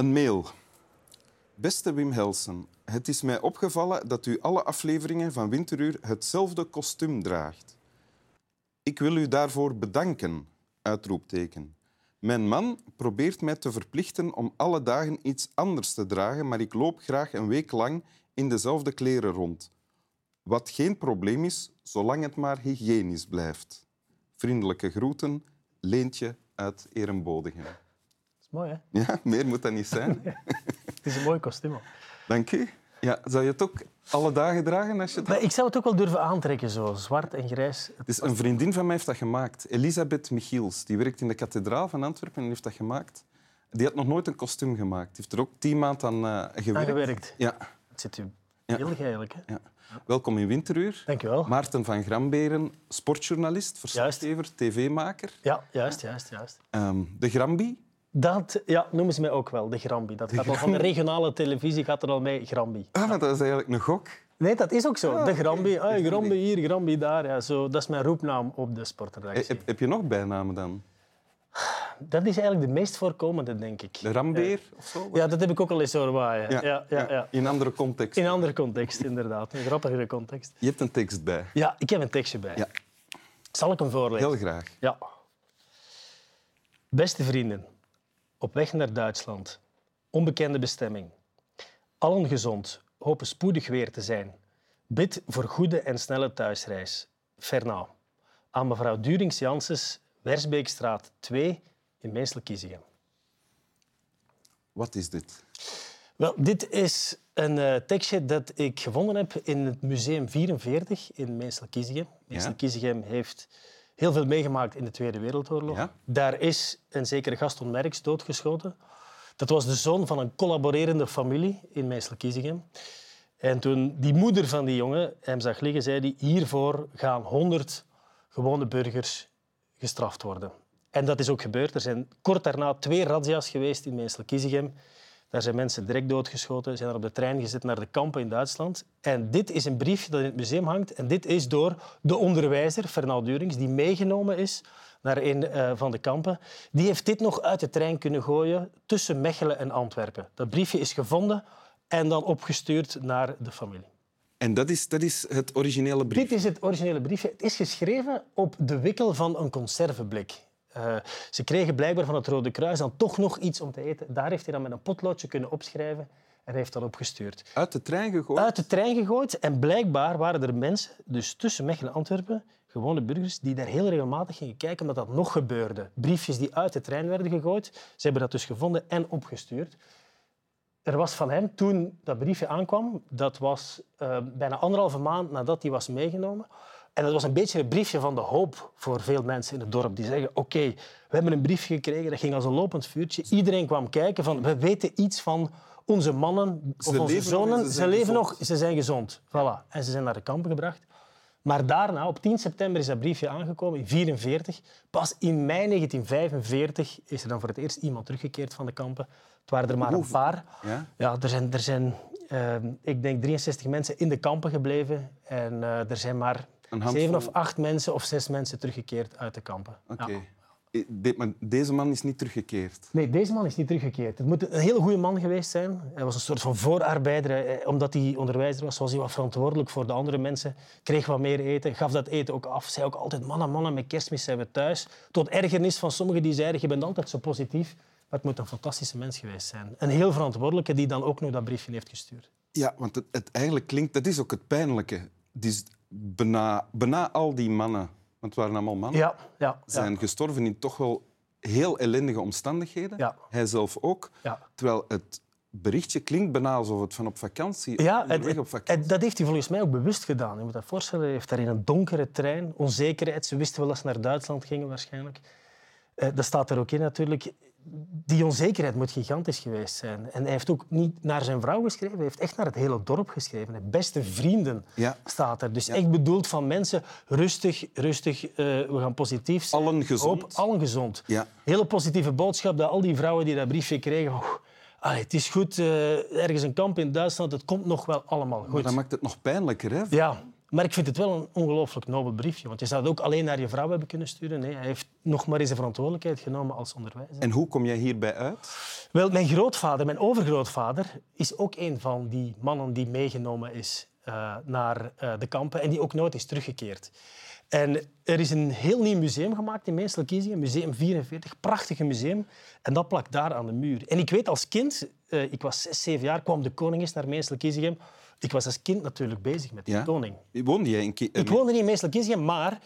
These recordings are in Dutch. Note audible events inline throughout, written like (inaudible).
Een mail. Beste Wim Helsen, het is mij opgevallen dat u alle afleveringen van Winteruur hetzelfde kostuum draagt. Ik wil u daarvoor bedanken. Uitroepteken. Mijn man probeert mij te verplichten om alle dagen iets anders te dragen, maar ik loop graag een week lang in dezelfde kleren rond. Wat geen probleem is, zolang het maar hygiënisch blijft. Vriendelijke groeten, Leentje uit Erembodegem. Dat mooi, hè? Ja, meer moet dat niet zijn. (laughs) Het is een mooi kostuum. Dank u. Ja, zou je het ook alle dagen dragen als je Maar ik zou het ook wel durven aantrekken, zo zwart en grijs. Dus een vriendin van mij heeft dat gemaakt. Elisabeth Michiels. Die werkt in de kathedraal van Antwerpen en heeft dat gemaakt. Die had nog nooit een kostuum gemaakt. Die heeft er ook tien maanden aan eh, gewerkt. Aan gewerkt. Ja. Het zit u Ja. beeldig eigenlijk. Hè? ja. Welkom in Winteruur. Dank je wel. Maarten van Gramberen, sportjournalist, verslaggever, tv-maker. Ja, juist, juist, juist. Ehm, de Grambi. Dat ja, noemen ze mij ook wel, de Grambi. Dat gaat al van de regionale televisie gaat er al mee, Grambi. Ah, maar dat is eigenlijk een gok. Nee, dat is ook zo. Ah, de. Grambi. Ah, Grambi hier, Grambi daar. Ja, zo, dat is mijn roepnaam op de sportredactie. Eh, Heb, heb je nog bijnamen dan? Dat is eigenlijk de meest voorkomende, denk ik. De Rambeer of zo? Ja, dat heb ik ook al eens horen waaien. Ja, ja, ja, In andere context. In andere context, inderdaad. Een grappigere context. Je hebt een tekst bij. Ja, ik heb een tekstje bij. Ja, Zal ik hem voorlezen? heel graag. Ja. Beste vrienden, op weg naar Duitsland. Onbekende bestemming. Allen gezond, hopen spoedig weer te zijn. Bid voor goede en snelle thuisreis. Fernau. Aan mevrouw Durings-Janssens, Wersbeekstraat 2 in Meesel-Kiezegem. Wat is dit? Wel, dit is een eh, tekstje dat ik gevonden heb in het Museum 44 in Meesel-Kiezegem. Meesel-Kiezegem heeft heel veel meegemaakt in de Tweede Wereldoorlog. Ja. Daar is een zekere Gaston Merks doodgeschoten. Dat was de zoon van een collaborerende familie in Meesel-Kiezegem. En toen die moeder van die jongen hem zag liggen, zei hij... Hiervoor gaan 100 gewone burgers gestraft worden. En dat is ook gebeurd. Er zijn kort daarna twee razzia's geweest in Meesel-Kiezegem. Daar zijn mensen direct doodgeschoten, zijn er op de trein gezet naar de kampen in Duitsland. En dit is een briefje dat in het museum hangt. En dit is door de onderwijzer, Fernand Durings, die meegenomen is naar een eh, van de kampen. Die heeft dit nog uit de trein kunnen gooien tussen Mechelen en Antwerpen. Dat briefje is gevonden en dan opgestuurd naar de familie. En dat is, dat is het originele brief. Dit is het originele briefje. Het is geschreven op de wikkel van een conserveblik. Eh, ze kregen blijkbaar van het Rode Kruis dan toch nog iets om te eten. Daar heeft hij dan met een potloodje kunnen opschrijven en heeft dat opgestuurd. Uit de trein gegooid? Uit de trein gegooid en blijkbaar waren er mensen, dus tussen Mechelen en Antwerpen, gewone burgers, die daar heel regelmatig gingen kijken omdat dat nog gebeurde. Briefjes die uit de trein werden gegooid. Ze hebben dat dus gevonden en opgestuurd. Er was van hem, toen dat briefje aankwam, dat was eh, bijna anderhalve maand nadat hij was meegenomen. En dat was een beetje een briefje van de hoop voor veel mensen in het dorp. Die zeggen, oké, we hebben een briefje gekregen, dat ging als een lopend vuurtje. Iedereen kwam kijken van, we weten iets van onze mannen of Ze onze zonen. ze leven gezond. nog, ze zijn gezond. Voilà. En ze zijn naar de kampen gebracht. Maar daarna, op 10 september, is dat briefje aangekomen, in 1944. Pas in mei 1945 is er dan voor het eerst iemand teruggekeerd van de kampen. Het waren er maar een paar. Ja? Ja, er zijn, er zijn eh, ik denk 63 mensen in de kampen gebleven. En eh, er zijn maar. Zeven of acht mensen of zes mensen teruggekeerd uit de kampen. Oké. Ja. Eh, de- maar deze man is niet teruggekeerd. Nee, deze man is niet teruggekeerd. Het moet een heel goede man geweest zijn. Hij was een soort van voorarbeider. Eh, Omdat hij onderwijzer was, was hij wat verantwoordelijk voor de andere mensen. Kreeg wat meer eten, gaf dat eten ook af. Zei ook altijd, mannen, mannen, met kerstmis zijn we thuis. Tot ergernis van sommigen die zeiden, je bent altijd zo positief. Maar het moet een fantastische mens geweest zijn. Een heel verantwoordelijke die dan ook nog dat briefje heeft gestuurd. Ja, want het, het eigenlijk klinkt... Dat is ook het pijnlijke. Dus bijna, bijna al die mannen, want het waren allemaal mannen, Ja, ja, zijn ja. gestorven in toch wel heel ellendige omstandigheden. Ja. Hij zelf ook. Terwijl het berichtje klinkt bijna alsof het van op vakantie... Ja, onderweg op vakantie. het- dat heeft hij volgens mij ook bewust gedaan. Je moet dat voorstellen, hij heeft daar in een donkere trein, onzekerheid. Ze wisten wel dat ze naar Duitsland gingen waarschijnlijk. Eh, dat staat er ook in natuurlijk. Die onzekerheid moet gigantisch geweest zijn. En hij heeft ook niet naar zijn vrouw geschreven, hij heeft echt naar het hele dorp geschreven. De beste vrienden Ja. staat er. Dus echt bedoeld van mensen, rustig, rustig, eh, we gaan positief zijn. Allen gezond. Hoop, allen gezond. Ja. Hele positieve boodschap dat al die vrouwen die dat briefje kregen... Oh, allee, het is goed, eh, ergens een kamp in Duitsland, het komt nog wel allemaal Maar goed. dat maakt het nog pijnlijker, hè? Ja, Maar ik vind het wel een ongelooflijk nobel briefje. Want je zou het ook alleen naar je vrouw hebben kunnen sturen. Nee, hij heeft nog maar eens de verantwoordelijkheid genomen als onderwijzer. En hoe kom jij hierbij uit? Wel, mijn grootvader, mijn overgrootvader, is ook een van die mannen die meegenomen is uh, naar uh, de kampen en die ook nooit is teruggekeerd. En er is een heel nieuw museum gemaakt in Meestal Kiezingen, Museum 44, prachtig museum. En dat plakt daar aan de muur. En ik weet als kind, uh, ik was zes, zeven jaar, kwam de koning eens naar Meestal Kiezingen. Ik was als kind natuurlijk bezig met de ja? koning. Woonde jij in Ki Ik woonde niet in Meestal maar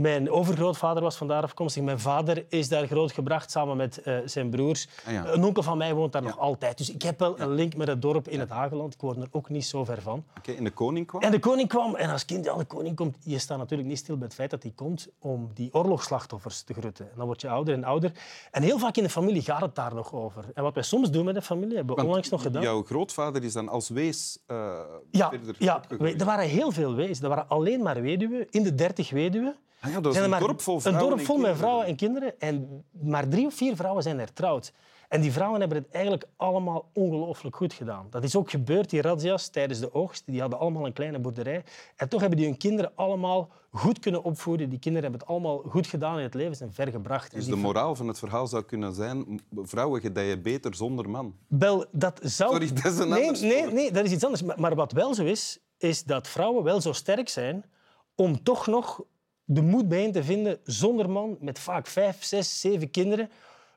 mijn overgrootvader was vandaar afkomstig. Mijn vader is daar grootgebracht samen met uh, zijn broers. Ah, ja. Een onkel van mij woont daar Ja. nog altijd. Dus ik heb wel een link met het dorp in het Hageland. Ik woon er ook niet zo ver van. Oké, en de koning kwam? En de koning kwam. En als kind, ja, de koning komt... Je staat natuurlijk niet stil bij het feit dat hij komt om die oorlogsslachtoffers te groeten. En dan word je ouder en ouder. En heel vaak in de familie gaat het daar nog over. En wat wij soms doen met de familie, hebben we onlangs nog gedaan. Jouw grootvader is dan als wees eh, Ja, verder ja opgegroeid. er waren heel veel wezen. Er waren alleen maar weduwen. In de dertig weduwen. Ah ja, dat is een maar dorp vol Een vrouwen dorp en vol met kinderen. vrouwen en kinderen. En maar drie of vier vrouwen zijn hertrouwd. En die vrouwen hebben het eigenlijk allemaal ongelooflijk goed gedaan. Dat is ook gebeurd, die razzia's, tijdens de oogst. Die hadden allemaal een kleine boerderij. En toch hebben die hun kinderen allemaal goed kunnen opvoeden. Die kinderen hebben het allemaal goed gedaan in het leven, zijn ver gebracht. En Dus de moraal van het verhaal zou kunnen zijn... vrouwen gedijen beter zonder man. Wel, dat zou... Sorry, dat is een nee, ander nee, nee, dat is iets anders. Maar, maar wat wel zo is, is dat vrouwen wel zo sterk zijn om toch nog de moed bijeen te vinden zonder man, met vaak vijf, zes, zeven kinderen,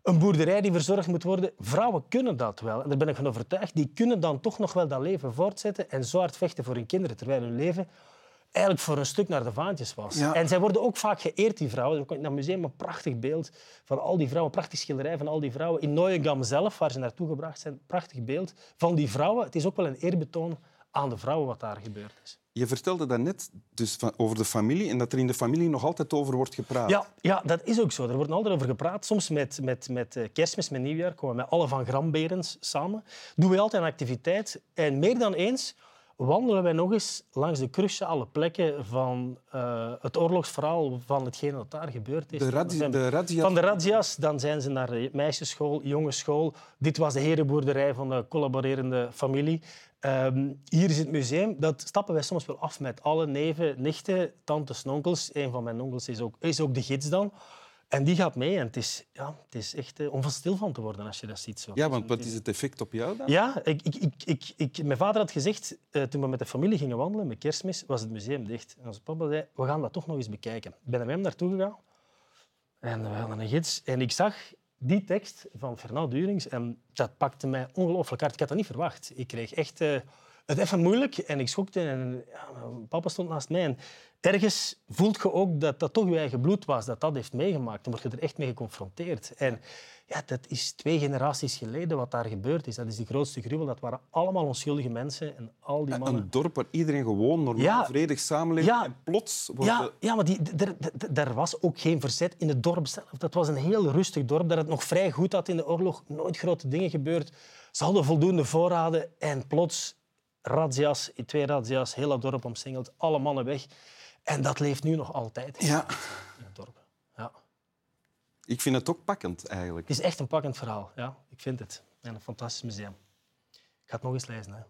een boerderij die verzorgd moet worden. Vrouwen kunnen dat wel. En daar ben ik van overtuigd. Die kunnen dan toch nog wel dat leven voortzetten en zo hard vechten voor hun kinderen, terwijl hun leven eigenlijk voor een stuk naar de vaantjes was. Ja. En zij worden ook vaak geëerd, die vrouwen. Er komt in dat museum een prachtig beeld van al die vrouwen, een prachtig schilderij van al die vrouwen. In Neuengamme zelf, waar ze naartoe gebracht zijn, prachtig beeld van die vrouwen. Het is ook wel een eerbetoon aan de vrouwen wat daar gebeurd is. Je vertelde daarnet dus over de familie en dat er in de familie nog altijd over wordt gepraat. Ja, ja, dat is ook zo. Er wordt altijd over gepraat. Soms met, met, met eh, kerstmis, met nieuwjaar, komen we met alle van Gramberens samen. Doen we altijd een activiteit. En meer dan eens wandelen wij nog eens langs de cruciale plekken van eh, het oorlogsverhaal, van hetgeen dat daar gebeurd is. De. Van de razzia's, dan zijn ze naar de meisjesschool, jongensschool. Dit was de herenboerderij van de collaborerende familie. Ehm, hier is het museum. Dat stappen wij soms wel af met alle neven, nichten, tantes en onkels. Een van mijn onkels is ook, is ook de gids dan. En die gaat mee. En het is, ja, het is echt eh, om van stil van te worden als je dat ziet. Zo. Ja, want wat is het effect op jou dan? Ja, ik, ik, ik, ik, mijn vader had gezegd, eh, toen we met de familie gingen wandelen, met kerstmis, was het museum dicht. En onze papa zei, we gaan dat toch nog eens bekijken. Ik ben naar hem naartoe gegaan. En we hadden een gids. En ik zag die tekst van Fernand Durings. En dat pakte mij ongelooflijk hard. Ik had dat niet verwacht. Ik kreeg echt eh, het even moeilijk. En ik schokte. En papa stond naast mij. En ergens voelt je ook dat dat toch je eigen bloed was. Dat dat heeft meegemaakt. Dan word je er echt mee geconfronteerd. En ja, dat is twee generaties geleden wat daar gebeurd is. Dat is de grootste gruwel. Dat waren allemaal onschuldige mensen. En al die mannen... Een dorp waar iedereen gewoon normaal, Ja. vredig samenleeft. Ja. En plots wordt Ja, de- ja maar die, er was ook geen verzet in het dorp zelf. Dat was een heel rustig dorp dat het nog vrij goed had in de oorlog. Nooit grote dingen gebeurd. Ze hadden voldoende voorraden en plots razzia's, twee razzia's, heel dat dorp omsingeld, alle mannen weg. En dat leeft nu nog altijd Ja, in het dorp. Ik vind het ook pakkend eigenlijk. Het is echt een pakkend verhaal. Ja, ik vind het. En een fantastisch museum. Ik ga het nog eens lezen. Hè.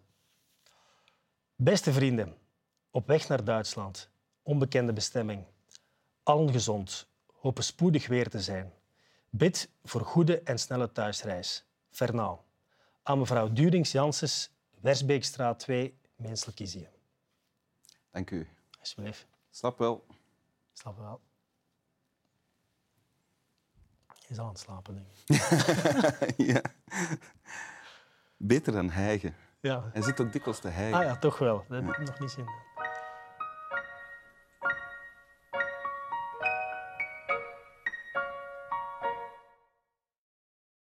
Beste vrienden, op weg naar Duitsland, onbekende bestemming. Allen gezond, hopen spoedig weer te zijn. Bid voor goede en snelle thuisreis. Fernau. Aan mevrouw Durings-Janssens, Wersbeekstraat 2, Meensel-Kiezië. Dank u. Alsjeblieft. Slap wel. Slaap wel. Je is al aan het slapen, denk ik. (laughs) ja. Beter dan hijgen. Ja. Hij zit ook dikwijls te hijgen. Ah ja, toch wel. Dat heb ik nog niet zien.